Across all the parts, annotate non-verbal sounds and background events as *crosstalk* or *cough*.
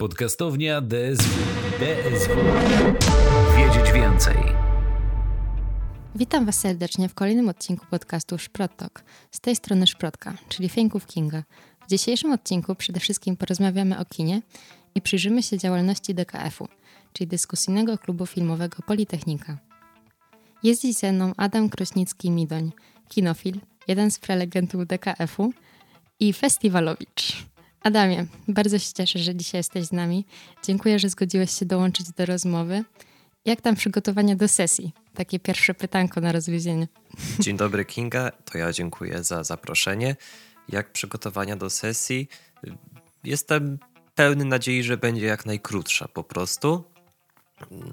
Podcastownia DSW. DSW. Wiedzieć więcej. Witam Was serdecznie w kolejnym odcinku podcastu Szprot Talk. Z tej strony Szprotka, czyli Fęków Kinga. W dzisiejszym odcinku przede wszystkim porozmawiamy o kinie i przyjrzymy się działalności DKF-u, czyli Dyskusyjnego Klubu Filmowego Politechnika. Jest dziś ze mną Adam Krośnicki-Midoń, kinofil, jeden z prelegentów DKF-u i festiwalowicz. Adamie, bardzo się cieszę, że dzisiaj jesteś z nami. Dziękuję, że zgodziłeś się dołączyć do rozmowy. Jak tam przygotowania do sesji? Takie pierwsze pytanko na rozwiezienie. *laughs* Dzień dobry Kinga, to ja dziękuję za zaproszenie. Jak przygotowania do sesji? Jestem pełny nadziei, że będzie jak najkrótsza po prostu.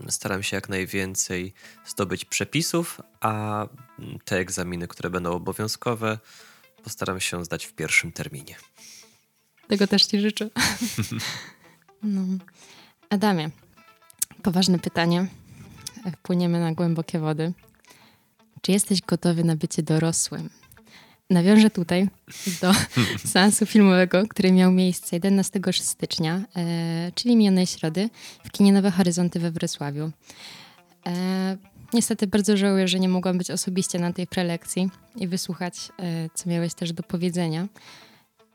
Staram się jak najwięcej zdobyć przepisów, a te egzaminy, które będą obowiązkowe, postaram się zdać w pierwszym terminie. Tego też Ci życzę. *laughs* No. Adamie, poważne pytanie. Wpłyniemy na głębokie wody. Czy jesteś gotowy na bycie dorosłym? Nawiążę tutaj do *laughs* seansu filmowego, który miał miejsce 11 stycznia, e, czyli minionej środy, w kinie Nowe Horyzonty we Wrocławiu. E, niestety bardzo żałuję, że nie mogłam być osobiście na tej prelekcji i wysłuchać, e, co miałeś też do powiedzenia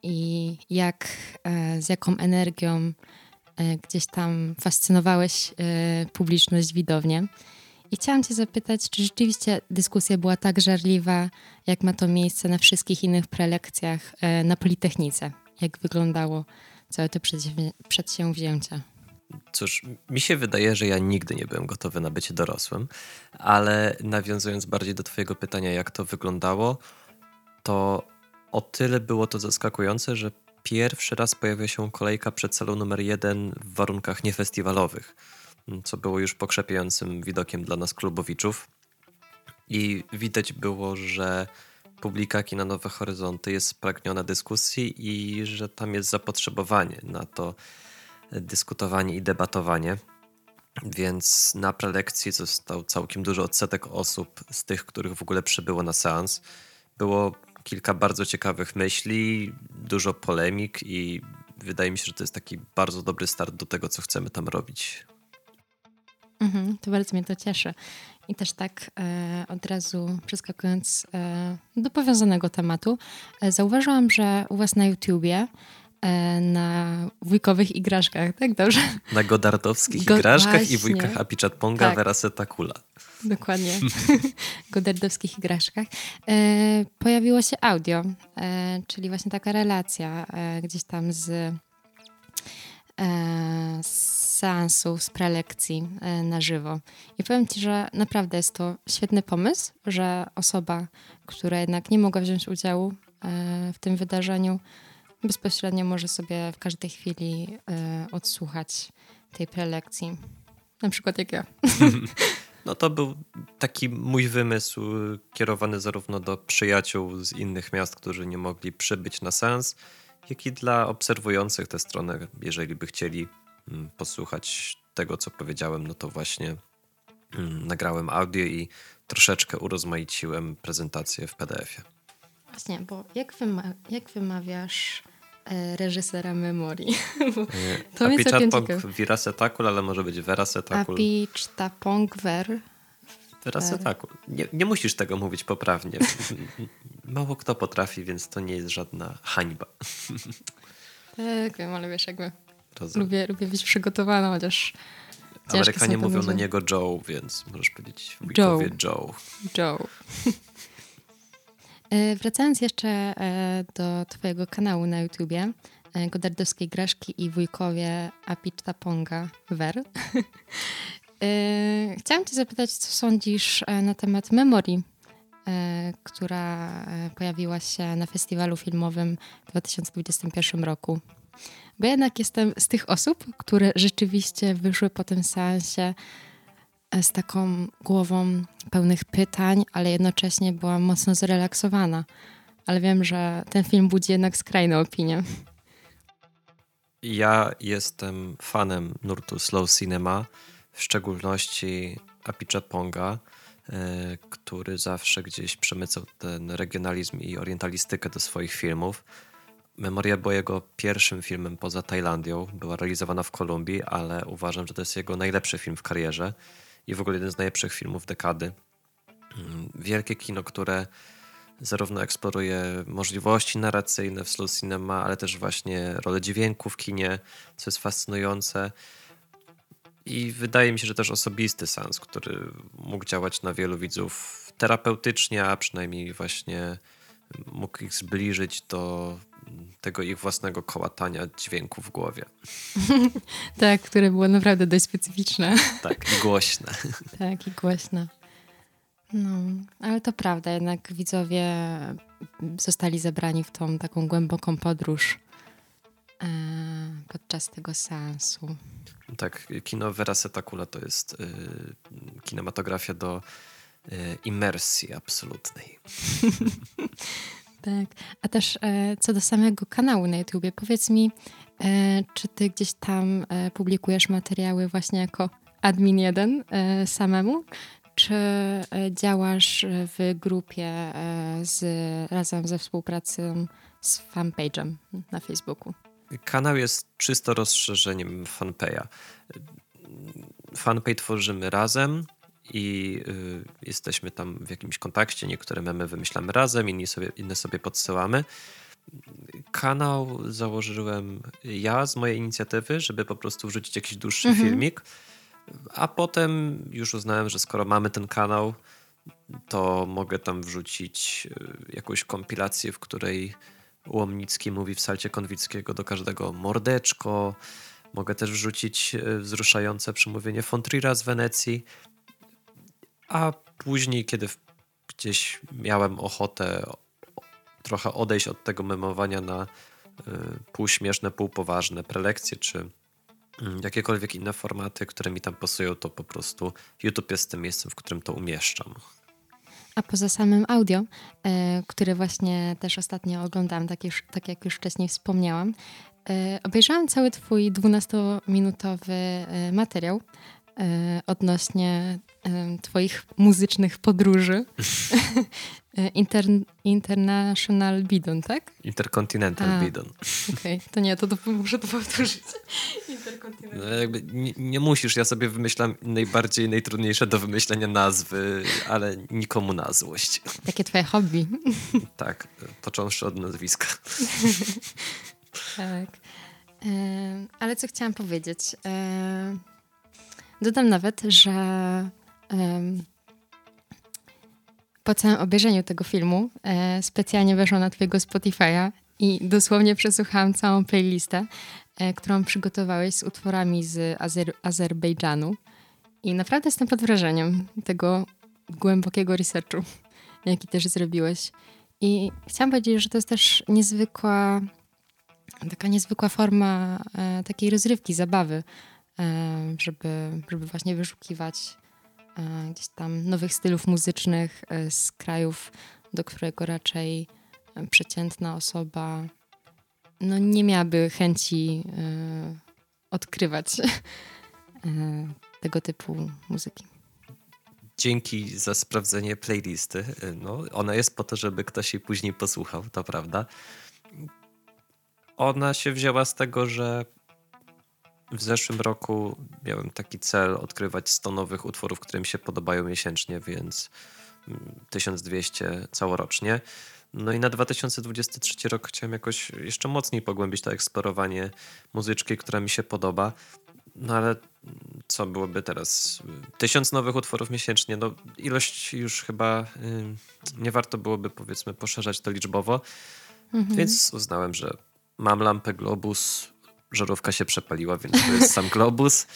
i jak, e, z jaką energią e, gdzieś tam fascynowałeś e, publiczność widownię. I chciałam Cię zapytać, czy rzeczywiście dyskusja była tak żarliwa, jak ma to miejsce na wszystkich innych prelekcjach na Politechnice? Jak wyglądało całe to przedsięwzięcie? Cóż, mi się wydaje, że ja nigdy nie byłem gotowy na bycie dorosłym, ale nawiązując bardziej do Twojego pytania, jak to wyglądało, to o tyle było to zaskakujące, że pierwszy raz pojawia się kolejka przed salą numer jeden w warunkach niefestiwalowych, co było już pokrzepiającym widokiem dla nas klubowiczów. I widać było, że publika Kina Nowe Horyzonty jest spragniona dyskusji i że tam jest zapotrzebowanie na to dyskutowanie i debatowanie. Więc na prelekcji został całkiem duży odsetek osób z tych, których w ogóle przybyło na seans. Było kilka bardzo ciekawych myśli, dużo polemik i wydaje mi się, że to jest taki bardzo dobry start do tego, co chcemy tam robić. Mhm, to bardzo mnie to cieszy. I też tak e, od razu przeskakując e, do powiązanego tematu, e, zauważyłam, że u Was na YouTubie e, na wujkowych igraszkach, tak dobrze? Na godardowskich Go igraszkach właśnie. i wujkach Apichat Ponga tak. Veraseta Kula dokładnie, *laughs* godardowskich igraszkach, e, pojawiło się audio, e, czyli właśnie taka relacja e, gdzieś tam z, e, z seansów, z prelekcji e, na żywo. I powiem Ci, że naprawdę jest to świetny pomysł, że osoba, która jednak nie mogła wziąć udziału e, w tym wydarzeniu, bezpośrednio może sobie w każdej chwili odsłuchać tej prelekcji. Na przykład jak ja. *laughs* No to był taki mój wymysł kierowany zarówno do przyjaciół z innych miast, którzy nie mogli przybyć na sens, jak i dla obserwujących tę stronę, jeżeli by chcieli mm, posłuchać tego, co powiedziałem, no to właśnie mm, nagrałem audio i troszeczkę urozmaiciłem prezentację w PDF-ie. Właśnie, bo jak, wyma jak wymawiasz reżysera Memorii. *laughs* to jest Apichatpong Virasetakul, ale może być Verasetakul. Apichatpong Ver. Verasetakul. Nie, nie musisz tego mówić poprawnie. *laughs* Mało kto potrafi, więc to nie jest żadna hańba. *laughs* tak, wiem, ale wiesz, jakby lubię, lubię być przygotowana, chociaż Amerykanie mówią na niego Joe, więc możesz powiedzieć Joe. Joe. Joe. E, wracając jeszcze e, do Twojego kanału na YouTubie, e, Godardowskiej Graszki i wujkowie Apiczta Ponga Ver. *laughs* Chciałam Cię zapytać, co sądzisz na temat memorii, która pojawiła się na festiwalu filmowym w 2021 roku. Bo jednak jestem z tych osób, które rzeczywiście wyszły po tym seansie z taką głową pełnych pytań, ale jednocześnie byłam mocno zrelaksowana. Ale wiem, że ten film budzi jednak skrajne opinie. Ja jestem fanem nurtu slow cinema, w szczególności Ponga, e, który zawsze gdzieś przemycał ten regionalizm i orientalistykę do swoich filmów. Memoria była jego pierwszym filmem poza Tajlandią. Była realizowana w Kolumbii, ale uważam, że to jest jego najlepszy film w karierze i w ogóle jeden z najlepszych filmów dekady. Mm, wielkie kino, które zarówno eksploruje możliwości narracyjne w slow cinema, ale też właśnie rolę dźwięku w kinie, co jest fascynujące. I wydaje mi się, że też osobisty sens, który mógł działać na wielu widzów terapeutycznie, a przynajmniej właśnie mógł ich zbliżyć do tego ich własnego kołatania dźwięku w głowie. *laughs* tak, które było naprawdę dość specyficzne. *laughs* tak, i głośne. *laughs* tak, i głośne. No, ale to prawda, jednak widzowie zostali zebrani w tą taką głęboką podróż e, podczas tego seansu. Tak, kino Vera Setakula to jest y, kinematografia do y, imersji absolutnej. Tak, a też e, co do samego kanału na YouTubie, powiedz mi, e, czy ty gdzieś tam e, publikujesz materiały właśnie jako admin jeden e, samemu, czy e, działasz w grupie e, z, razem ze współpracą z fanpage'em na Facebooku? Kanał jest czysto rozszerzeniem fanpage'a. Fanpage tworzymy razem i y, jesteśmy tam w jakimś kontakcie. Niektóre memy wymyślamy razem, inne sobie, inne sobie podsyłamy. Kanał założyłem ja z mojej inicjatywy, żeby po prostu wrzucić jakiś dłuższy mhm. filmik a potem już uznałem, że skoro mamy ten kanał, to mogę tam wrzucić y, jakąś kompilację, w której Łomnicki mówi w salcie Konwickiego do każdego mordeczko. Mogę też wrzucić y, wzruszające przemówienie Fontrira z Wenecji. A później, kiedy gdzieś miałem ochotę trochę odejść od tego memowania na y, półśmieszne, półpoważne prelekcje czy Mm, jakiekolwiek inne formaty, które mi tam pasują, to po prostu YouTube jest tym miejscem, w którym to umieszczam. A poza samym audio, e, które właśnie też ostatnio oglądałam, tak, już, tak jak już wcześniej wspomniałam, e, obejrzałam cały Twój 12-minutowy e, materiał odnośnie Twoich muzycznych podróży. *laughs* Inter, international Bidon, tak? Intercontinental A, Bidon. Okej, okay. to nie, to, to muszę to powtórzyć. *laughs* No, jakby nie, nie, musisz, ja sobie wymyślam najbardziej, najtrudniejsze do wymyślenia nazwy, ale nikomu na złość. Takie twoje hobby. *laughs* tak, począwszy od nazwiska. tak. E, ale co chciałam powiedzieć? E, dodam nawet, że po całym obejrzeniu tego filmu e, specjalnie weszłam na twojego Spotify'a i dosłownie przesłuchałam całą playlistę, e, którą przygotowałeś z utworami z Azer Azerbejdżanu. I naprawdę jestem pod wrażeniem tego głębokiego researchu, jaki też zrobiłeś. I chciałam powiedzieć, że to jest też niezwykła, taka niezwykła forma e, takiej rozrywki, zabawy, żeby, żeby właśnie wyszukiwać e, gdzieś tam nowych stylów muzycznych e, z krajów, do którego raczej przeciętna osoba no, nie miałaby chęci odkrywać tego typu muzyki. Dzięki za sprawdzenie playlisty. No, ona jest po to, żeby ktoś jej później posłuchał, to prawda. Ona się wzięła z tego, że w zeszłym roku miałem taki cel odkrywać 100 nowych utworów, które mi się podobają miesięcznie, więc 1200 mm, całorocznie. No i na 2023 rok chciałem jakoś jeszcze mocniej pogłębić to eksplorowanie muzyczki, która mi się podoba. No ale co byłoby teraz? Tysiąc nowych utworów miesięcznie. No ilość już chyba yy, nie warto byłoby powiedzmy poszerzać to liczbowo. Mhm. Więc uznałem, że mam lampę Globus, żarówka się przepaliła, więc to jest sam Globus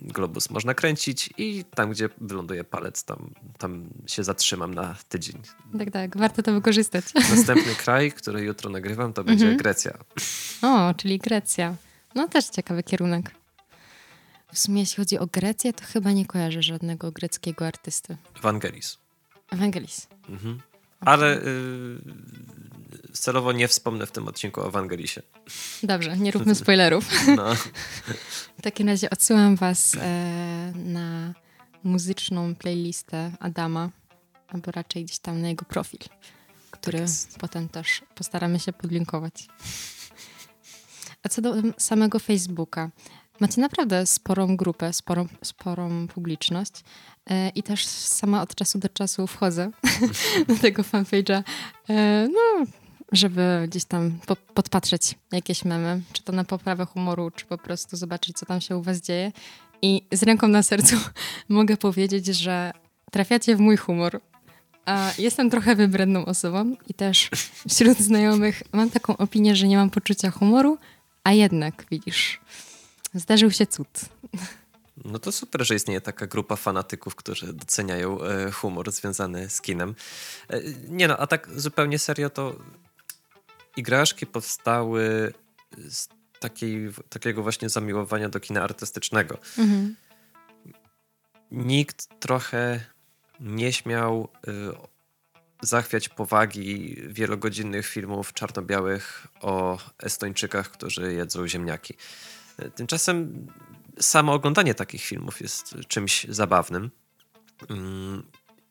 globus można kręcić i tam, gdzie wyląduje palec, tam, tam się zatrzymam na tydzień. Tak, tak, warto to wykorzystać. Następny kraj, który jutro nagrywam, to będzie mhm. Grecja. O, czyli Grecja. No też ciekawy kierunek. W sumie jeśli chodzi o Grecję, to chyba nie kojarzę żadnego greckiego artysty. Evangelis. Evangelis. Mhm. Ale y, celowo nie wspomnę w tym odcinku o Ewangelisie. Dobrze, nie róbmy spoilerów. No. w takim razie odsyłam was e, na muzyczną playlistę Adama, albo raczej gdzieś tam na jego profil, który Tak potem też postaramy się podlinkować. A co do samego Facebooka, macie naprawdę sporą grupę, sporą, sporą publiczność e, i też sama od czasu do czasu wchodzę *laughs* do tego fanpage'a, e, no, żeby gdzieś tam po, podpatrzeć jakieś memy, czy to na poprawę humoru, czy po prostu zobaczyć, co tam się u was dzieje. I z ręką na sercu *laughs* mogę powiedzieć, że trafiacie w mój humor. A jestem trochę wybredną osobą i też wśród znajomych mam taką opinię, że nie mam poczucia humoru, a jednak, widzisz, zdarzył się cud. No to super, że istnieje taka grupa fanatyków, którzy doceniają e, humor związany z kinem. E, nie no, a tak zupełnie serio to igraszki powstały z takiej, takiego właśnie zamiłowania do kina artystycznego. Mhm. Nikt trochę nie śmiał y, zachwiać powagi wielogodzinnych filmów czarno-białych o Estończykach, którzy jedzą ziemniaki. Tymczasem samo oglądanie takich filmów jest czymś zabawnym. Mm,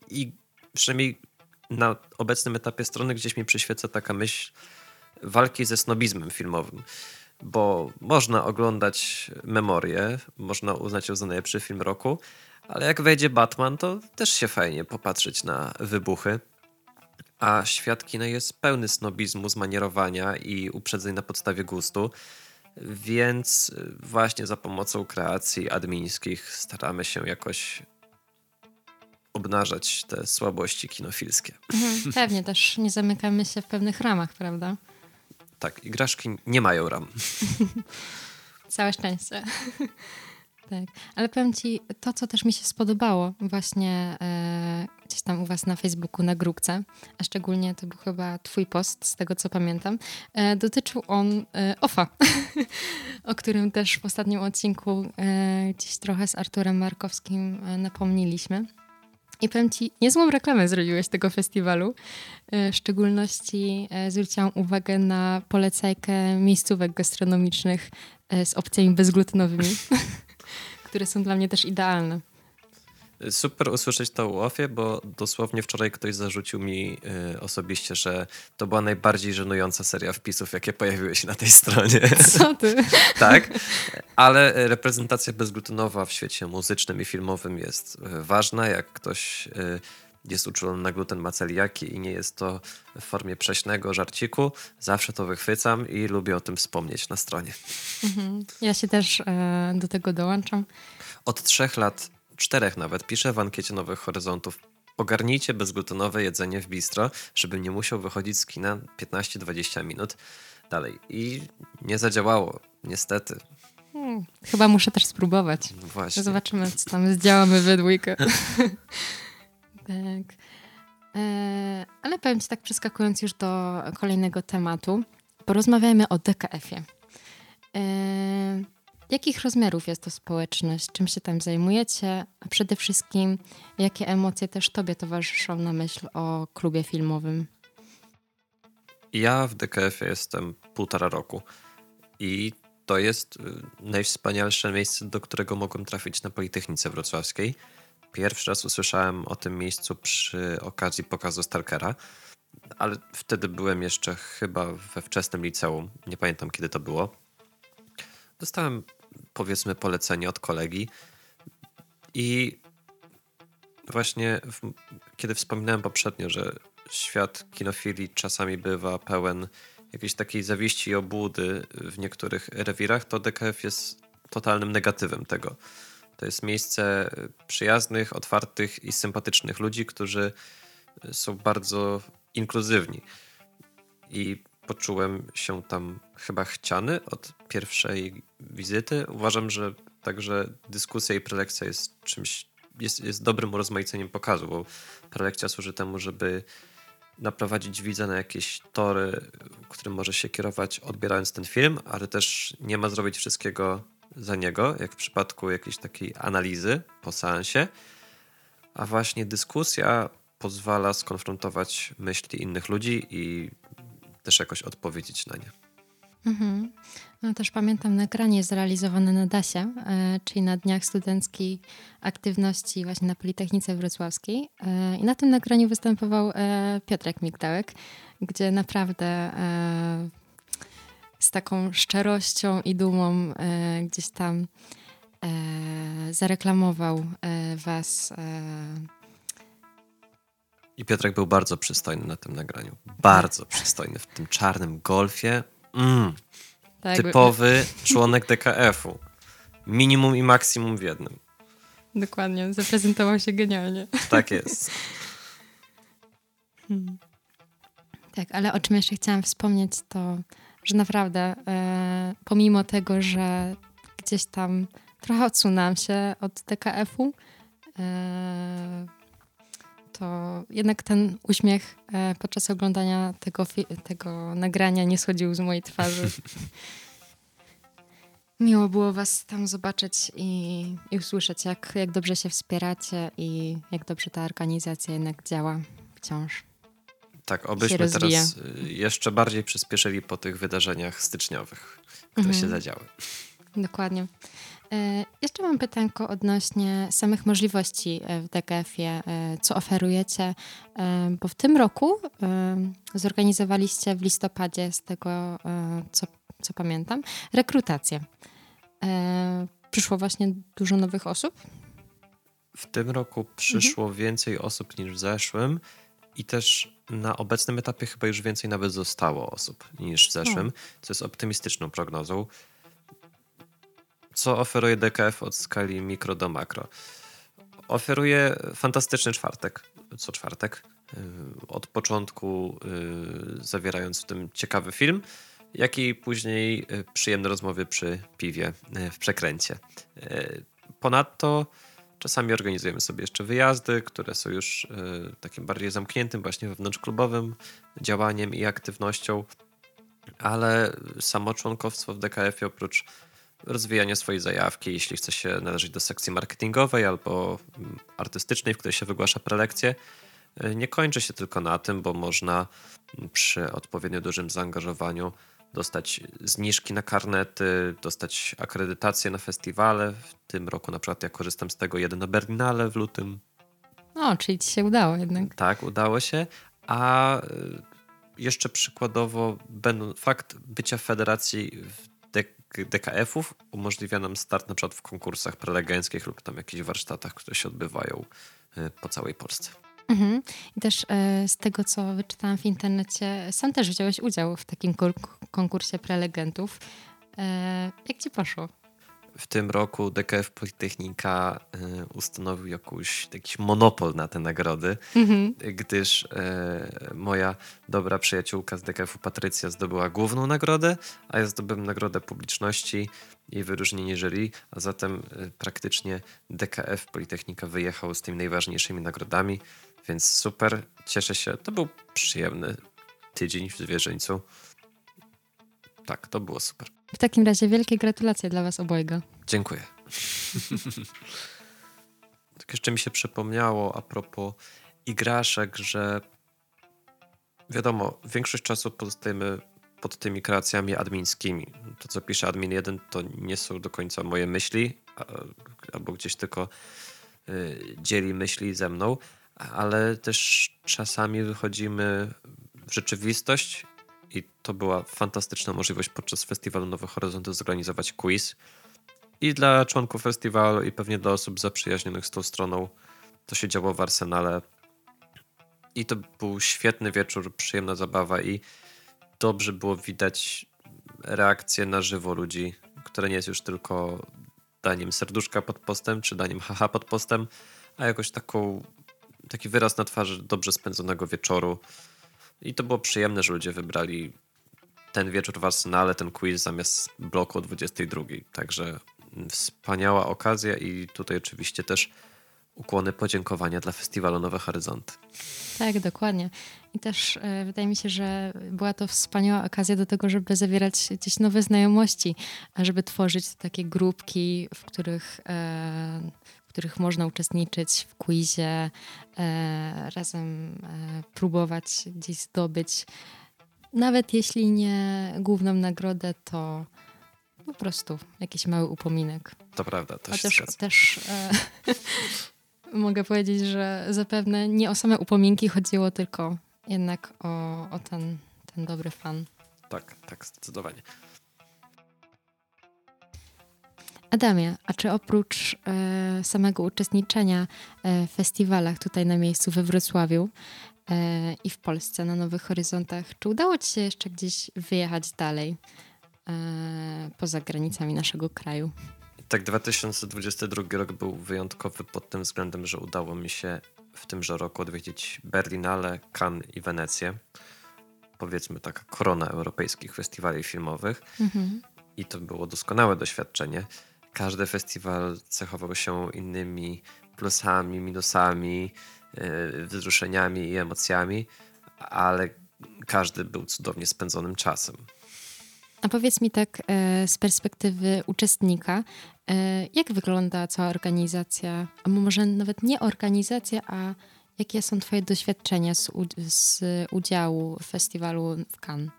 I przynajmniej na obecnym etapie strony gdzieś mi przyświeca taka myśl walki ze snobizmem filmowym. Bo można oglądać memorię, można uznać ją za najlepszy film roku, ale jak wejdzie Batman, to też się fajnie popatrzeć na wybuchy. A świat kina jest pełny snobizmu, zmanierowania i uprzedzeń na podstawie gustu. Więc właśnie za pomocą kreacji admińskich staramy się jakoś obnażać te słabości kinofilskie. Mhm, pewnie też nie zamykamy się w pewnych ramach, prawda? Tak, igraszki nie mają ram. *laughs* Całe szczęście. *laughs* tak, ale powiem ci, to co też mi się spodobało właśnie e, gdzieś tam u was na Facebooku, na grupce, a szczególnie to był chyba twój post, z tego co pamiętam, e, dotyczył on e, OFA, *laughs* o którym też w ostatnim odcinku e, gdzieś trochę z Arturem Markowskim e, napomnieliśmy. I powiem ci, niezłą reklamę zrobiłeś tego festiwalu. E, W szczególności e, zwróciłam uwagę na polecajkę miejscówek gastronomicznych e, z opcjami bezglutenowymi, *laughs* które są dla mnie też idealne. Super usłyszeć to u Ofie, bo dosłownie wczoraj ktoś zarzucił mi y, osobiście, że to była najbardziej żenująca seria wpisów, jakie pojawiły się na tej stronie. *laughs* Co ty? *laughs* tak, ale reprezentacja bezglutenowa w świecie muzycznym i filmowym jest y, ważna. Jak ktoś y, jest uczulony na gluten, ma celiaki i nie jest to w formie prześnego żarciku, zawsze to wychwycam i lubię o tym wspomnieć na stronie. Mhm. Ja się też e, do tego dołączam. Od trzech lat, czterech nawet, piszę w ankiecie Nowych Horyzontów. Ogarnijcie bezglutenowe jedzenie w bistro, żebym nie musiał wychodzić z kina 15-20 minut dalej. I nie zadziałało, niestety. Hmm, chyba muszę też spróbować. Właśnie. Zobaczymy, co tam zdziałamy we dwójkę. *laughs* tak. E, ale powiem ci tak, przeskakując już do kolejnego tematu, porozmawiajmy o DKF-ie. E, jakich rozmiarów jest to społeczność? Czym się tam zajmujecie? A przede wszystkim, jakie emocje też tobie towarzyszą na myśl o klubie filmowym? Ja w DKF jestem półtora roku i to jest y, najwspanialsze miejsce, do którego mogłem trafić na Politechnice Wrocławskiej. Pierwszy raz usłyszałem o tym miejscu przy okazji pokazu Stalkera, ale wtedy byłem jeszcze chyba we wczesnym liceum. Nie pamiętam kiedy to było. Dostałem powiedzmy polecenie od kolegi i właśnie w, kiedy wspominałem poprzednio, że świat kinofilii czasami bywa pełen jakiejś takiej zawiści i obłudy w niektórych rewirach, to DKF jest totalnym negatywem tego. To jest miejsce przyjaznych, otwartych i sympatycznych ludzi, którzy są bardzo inkluzywni. I poczułem się tam chyba chciany od pierwszej wizyty. Uważam, że także dyskusja i prelekcja jest czymś, jest, jest dobrym urozmaiceniem pokazu, bo prelekcja służy temu, żeby naprowadzić widza na jakieś tory, którym może się kierować odbierając ten film, ale też nie ma zrobić wszystkiego za niego, jak w przypadku jakiejś takiej analizy po seansie, a właśnie dyskusja pozwala skonfrontować myśli innych ludzi i też jakoś odpowiedzieć na nie. Mhm. No też pamiętam nagranie zrealizowane na DASie, e, czyli na Dniach Studenckich Aktywności właśnie na Politechnice Wrocławskiej. E, I na tym nagraniu występował e, Piotrek Migdałek, gdzie naprawdę z taką szczerością i dumą gdzieś tam zareklamował was. I Piotrek był bardzo przystojny na tym nagraniu. Bardzo przystojny w tym czarnym golfie. Mm. Tak, Typowy członek DKF-u. Minimum i maksimum w jednym. Dokładnie, zaprezentował się genialnie. Tak jest. Hmm. Tak, ale o czym jeszcze chciałam wspomnieć, to że naprawdę e, pomimo tego, że gdzieś tam trochę odsunęłam się od DKF-u, e, to jednak ten uśmiech e, podczas oglądania tego, tego nagrania nie schodził z mojej twarzy. *laughs* Miło było Was tam zobaczyć i, i usłyszeć, jak, jak dobrze się wspieracie i jak dobrze ta organizacja jednak działa wciąż. Tak, obyśmy teraz y, jeszcze bardziej przyspieszyli po tych wydarzeniach styczniowych, które mhm. się zadziały. Dokładnie. E, jeszcze mam pytanko odnośnie samych możliwości e, w DGF-ie, e, co oferujecie, bo w tym roku zorganizowaliście w listopadzie, z tego co, co pamiętam, rekrutację. Przyszło właśnie dużo nowych osób? W tym roku przyszło mhm. więcej osób niż w zeszłym i też na obecnym etapie chyba już więcej nawet zostało osób niż w zeszłym, co jest optymistyczną prognozą. Co oferuje DKF od skali mikro do makro? Oferuje fantastyczny czwartek, co czwartek, y, od początku y, zawierając w tym ciekawy film, jak i później y, przyjemne rozmowy przy piwie w przekręcie. Ponadto czasami organizujemy sobie jeszcze wyjazdy, które są już takim bardziej zamkniętym, właśnie wewnątrzklubowym działaniem i aktywnością, ale samo członkowstwo w DKF oprócz rozwijania swojej zajawki, jeśli chce się należeć do sekcji marketingowej albo mm, artystycznej, w której się wygłasza prelekcje. E, nie kończy się tylko na tym, bo można mm, przy odpowiednio dużym zaangażowaniu dostać zniżki na karnety, dostać akredytację na festiwale. W tym roku na przykład ja korzystam z tego jeden na Berlinale w lutym. O, czyli ci się udało jednak. Tak, udało się. A e, jeszcze przykładowo fakt bycia w federacji w DKF-ów umożliwia nam start na przykład w konkursach prelegenckich lub tam jakichś warsztatach, które się odbywają y, po całej Polsce. Mhm. I też e, z tego, co wyczytałam w internecie, sam też wziąłeś udział w takim konkursie prelegentów. E, jak ci poszło? W tym roku DKF Politechnika y, ustanowił jakiś, jakiś monopol na te nagrody, mhm. gdyż y, moja dobra przyjaciółka z DKF-u Patrycja zdobyła główną nagrodę, a ja zdobyłem nagrodę publiczności i wyróżnienie jury, a zatem y, praktycznie DKF Politechnika wyjechał z tymi najważniejszymi nagrodami, więc super, cieszę się. To był przyjemny tydzień w Zwierzyńcu. Tak, to było super. W takim razie wielkie gratulacje dla Was obojga. Dziękuję. *laughs* tak jeszcze mi się przypomniało a propos igraszek, że wiadomo, większość czasu pozostajemy pod tymi kreacjami admińskimi. To, co pisze admin 1, to nie są do końca moje myśli, albo gdzieś tylko y, dzieli myśli ze mną, ale też czasami wychodzimy w rzeczywistość i to była fantastyczna możliwość podczas festiwalu Nowe Horyzonty zorganizować quiz. I dla członków festiwalu, i pewnie dla osób zaprzyjaźnionych z tą stroną. To się działo w Arsenale. I to był świetny wieczór, przyjemna zabawa i dobrze było widać reakcję na żywo ludzi, które nie jest już tylko daniem serduszka pod postem, czy daniem haha pod postem, a jakoś taką, taki wyraz na twarzy dobrze spędzonego wieczoru i to było przyjemne, że ludzie wybrali ten wieczór w Arsenale, ten quiz zamiast bloku o 22. Także wspaniała okazja i tutaj oczywiście też ukłony podziękowania dla festiwalu Nowe Horyzonty. Tak, dokładnie. I też e, wydaje mi się, że była to wspaniała okazja do tego, żeby zawierać jakieś nowe znajomości, żeby tworzyć takie grupki, w których e, których można uczestniczyć w quizie, e, razem e, próbować gdzieś zdobyć nawet jeśli nie główną nagrodę, to po prostu jakiś mały upominek. To prawda, to Chociaż też e, *laughs* mogę powiedzieć, że zapewne nie o same upominki chodziło, tylko jednak o, o ten, ten dobry fan. Tak, tak, zdecydowanie. Adamie, a czy oprócz e, samego uczestniczenia e, w festiwalach tutaj na miejscu we Wrocławiu e, i w Polsce na Nowych Horyzontach, czy udało Ci się jeszcze gdzieś wyjechać dalej e, poza granicami naszego kraju? Tak, 2022 rok był wyjątkowy pod tym względem, że udało mi się w tymże roku odwiedzić Berlinale, Cannes i Wenecję. Powiedzmy taka korona europejskich festiwali filmowych. Mhm. I to było doskonałe doświadczenie. Każdy festiwal cechował się innymi plusami, minusami, yy, wzruszeniami i emocjami, ale każdy był cudownie spędzonym czasem. A powiedz mi tak e, z perspektywy uczestnika, e, jak wygląda cała organizacja, a może nawet nie organizacja, a jakie są Twoje doświadczenia z, z udziału w festiwalu w Cannes?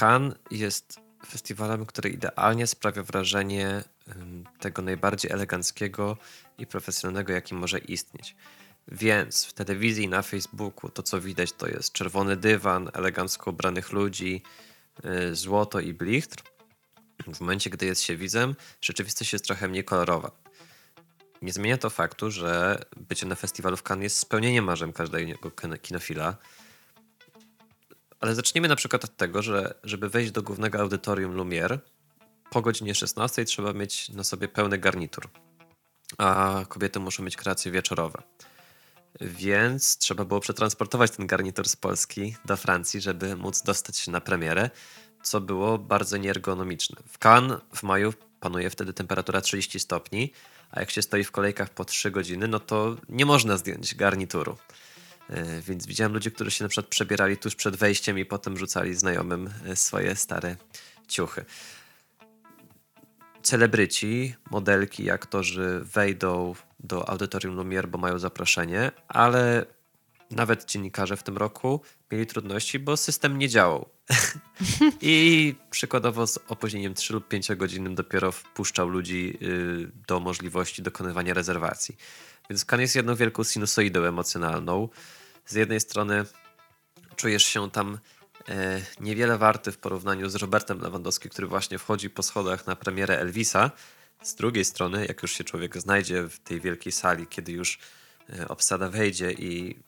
Cannes jest festiwalem, który idealnie sprawia wrażenie tego najbardziej eleganckiego i profesjonalnego, jaki może istnieć. Więc w telewizji, na Facebooku to, co widać, to jest czerwony dywan, elegancko ubranych ludzi, yy, złoto i blichtr. W momencie, gdy jest się widzem, rzeczywistość jest trochę mniej kolorowa. Nie zmienia to faktu, że bycie na festiwalu w Cannes jest spełnieniem marzeń każdego kin- kinofila. Ale zacznijmy na przykład od tego, że żeby wejść do głównego audytorium Lumière, po godzinie 16 trzeba mieć na sobie pełny garnitur, a kobiety muszą mieć kreacje wieczorowe. Więc trzeba było przetransportować ten garnitur z Polski do Francji, żeby móc dostać się na premierę, co było bardzo nieergonomiczne. W Cannes w maju panuje wtedy temperatura 30 stopni, a jak się stoi w kolejkach po 3 godziny, no to nie można zdjąć garnituru. E, Więc widziałem ludzi, którzy się na przykład przebierali tuż przed wejściem i potem rzucali znajomym e, swoje stare ciuchy. Celebryci, modelki, aktorzy wejdą do audytorium Lumière, bo mają zaproszenie, ale nawet dziennikarze w tym roku mieli trudności, bo system nie działał. *laughs* I przykładowo z opóźnieniem 3 lub 5 godzinnym dopiero wpuszczał ludzi y, do możliwości dokonywania rezerwacji. Więc Cannes jest jedną wielką sinusoidą emocjonalną. Z jednej strony czujesz się tam e, niewiele warty w porównaniu z Robertem Lewandowskim, który właśnie wchodzi po schodach na premierę Elvisa. Z drugiej strony, jak już się człowiek znajdzie w tej wielkiej sali, kiedy już e, obsada wejdzie i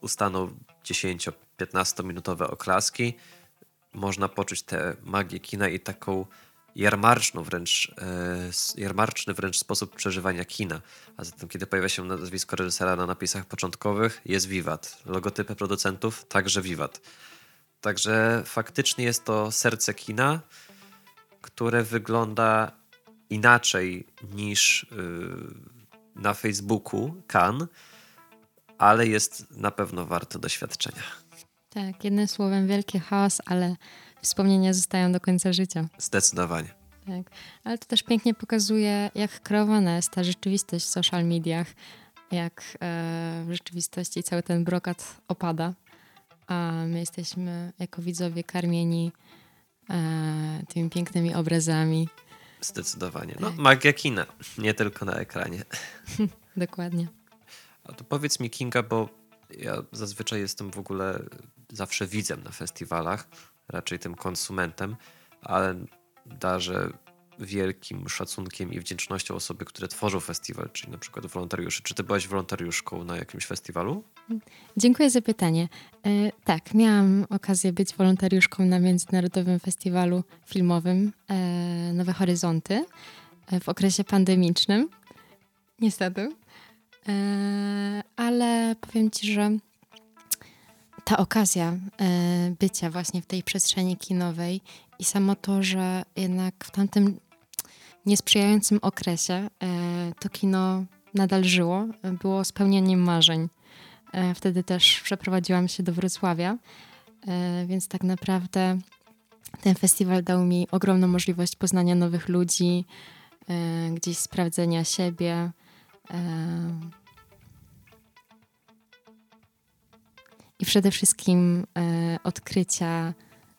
ustaną 10-15 minutowe oklaski, można poczuć tę magię kina i taką jarmarczną wręcz, e, jarmarczny wręcz sposób przeżywania kina. A zatem, kiedy pojawia się nazwisko reżysera na napisach początkowych, jest Wiwat. Logotypy producentów także Wiwat. Także faktycznie jest to serce kina, które wygląda inaczej niż y, na Facebooku Kan, ale jest na pewno warte doświadczenia. Tak, jednym słowem wielki chaos, ale wspomnienia zostają do końca życia. Zdecydowanie. Tak. Ale to też pięknie pokazuje, jak kreowana jest ta rzeczywistość w social mediach, jak e, w rzeczywistości cały ten brokat opada, a my jesteśmy jako widzowie karmieni e, tymi pięknymi obrazami. Zdecydowanie. No, magia kina, nie tylko na ekranie. *laughs* Dokładnie. A to powiedz mi, Kinga, bo ja zazwyczaj jestem w ogóle zawsze widzem na festiwalach, raczej tym konsumentem, ale darzę wielkim szacunkiem i wdzięcznością osoby, które tworzą festiwal, czyli na przykład wolontariuszy. Czy ty byłaś wolontariuszką na jakimś festiwalu? Dziękuję za pytanie. E, tak, miałam okazję być wolontariuszką na Międzynarodowym Festiwalu Filmowym e, Nowe Horyzonty e, w okresie pandemicznym. Niestety. E, ale powiem Ci, że ta okazja e, bycia właśnie w tej przestrzeni kinowej i samo to, że jednak w tamtym niesprzyjającym okresie e, to kino nadal żyło, było spełnieniem marzeń. E, Wtedy też przeprowadziłam się do Wrocławia, więc tak naprawdę ten festiwal dał mi ogromną możliwość poznania nowych ludzi, gdzieś sprawdzenia siebie. I przede wszystkim e, odkrycia,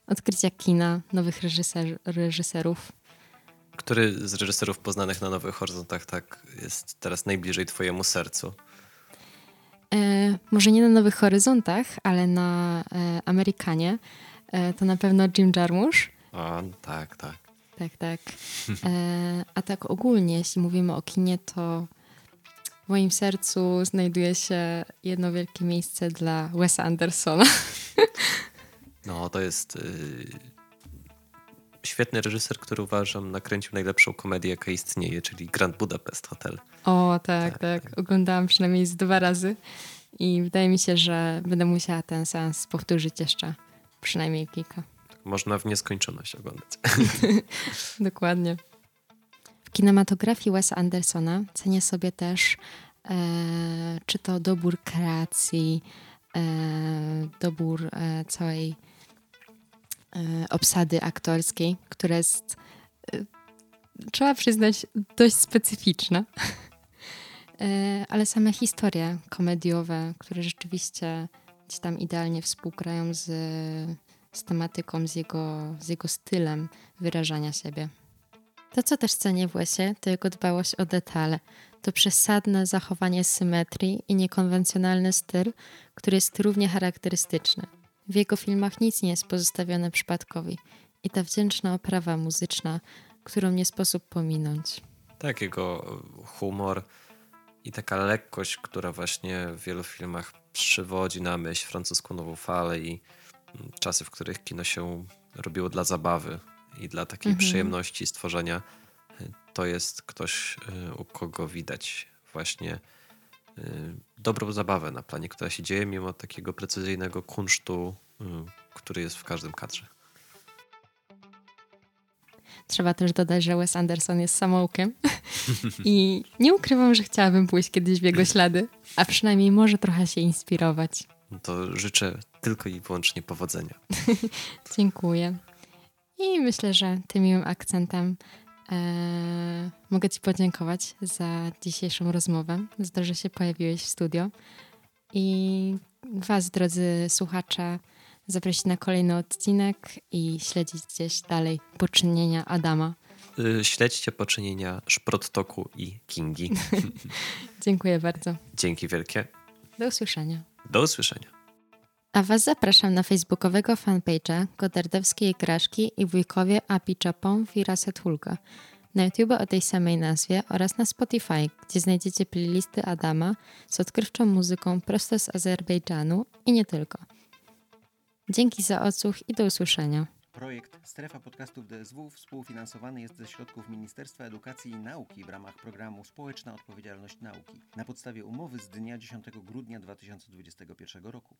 odkrycia kina, nowych reżyser, reżyserów. Który z reżyserów poznanych na Nowych Horyzontach tak jest teraz najbliżej twojemu sercu? E, może nie na Nowych Horyzontach, ale na e, Amerykanie. E, to na pewno Jim Jarmusch. O, tak, tak. Tak, tak. *laughs* E, a tak ogólnie, jeśli mówimy o kinie, to w moim sercu znajduje się jedno wielkie miejsce dla Wesa Andersona. No, to jest y, świetny reżyser, który uważam nakręcił najlepszą komedię, jaka istnieje, czyli Grand Budapest Hotel. O, tak, tak. tak. Oglądałam przynajmniej z dwa razy i wydaje mi się, że będę musiała ten sens powtórzyć jeszcze przynajmniej kilka. Można w nieskończoność oglądać. *laughs* Dokładnie. Kinematografii Wesa Andersona cenię sobie też e, czy to dobór kreacji, e, dobór e, całej e, obsady aktorskiej, która jest, e, trzeba przyznać, dość specyficzna. *laughs* E, ale same historie komediowe, które rzeczywiście gdzieś tam idealnie współgrają z, z tematyką, z jego, z jego stylem wyrażania siebie. To, co też cenię w Wesie, to jego dbałość o detale. To przesadne zachowanie symetrii i niekonwencjonalny styl, który jest równie charakterystyczny. W jego filmach nic nie jest pozostawione przypadkowi i ta wdzięczna oprawa muzyczna, którą nie sposób pominąć. Tak, jego humor i taka lekkość, która właśnie w wielu filmach przywodzi na myśl francuską nową falę i czasy, w których kino się robiło dla zabawy i dla takiej mhm. przyjemności stworzenia, to jest ktoś, y, u kogo widać właśnie y, dobrą zabawę na planie, która się dzieje mimo takiego precyzyjnego kunsztu, y, który jest w każdym kadrze. Trzeba też dodać, że Wes Anderson jest samoukiem i nie ukrywam, że chciałabym pójść kiedyś w jego ślady, a przynajmniej może trochę się inspirować. To życzę tylko i wyłącznie powodzenia. *laughs* Dziękuję. I myślę, że tym miłym akcentem e, mogę Ci podziękować za dzisiejszą rozmowę, za to, że się pojawiłeś w studio. I Was, drodzy słuchacze, zaprosić na kolejny odcinek i śledzić gdzieś dalej poczynienia Adama. Y, śledźcie poczynienia Szprottoku i Kingi. *laughs* Dziękuję bardzo. Dzięki wielkie. Do usłyszenia. Do usłyszenia. A Was zapraszam na facebookowego fanpage'a Godardowskiej Graszki i wujkowie Api Czapon Firaset Hulga. Na YouTube o tej samej nazwie oraz na Spotify, gdzie znajdziecie playlisty Adama z odkrywczą muzyką prosto z Azerbejdżanu i nie tylko. Dzięki za odsłuch i do usłyszenia. Projekt Strefa Podcastów DSW współfinansowany jest ze środków Ministerstwa Edukacji i Nauki w ramach programu Społeczna Odpowiedzialność Nauki na podstawie umowy z dnia 10 grudnia 2021 roku.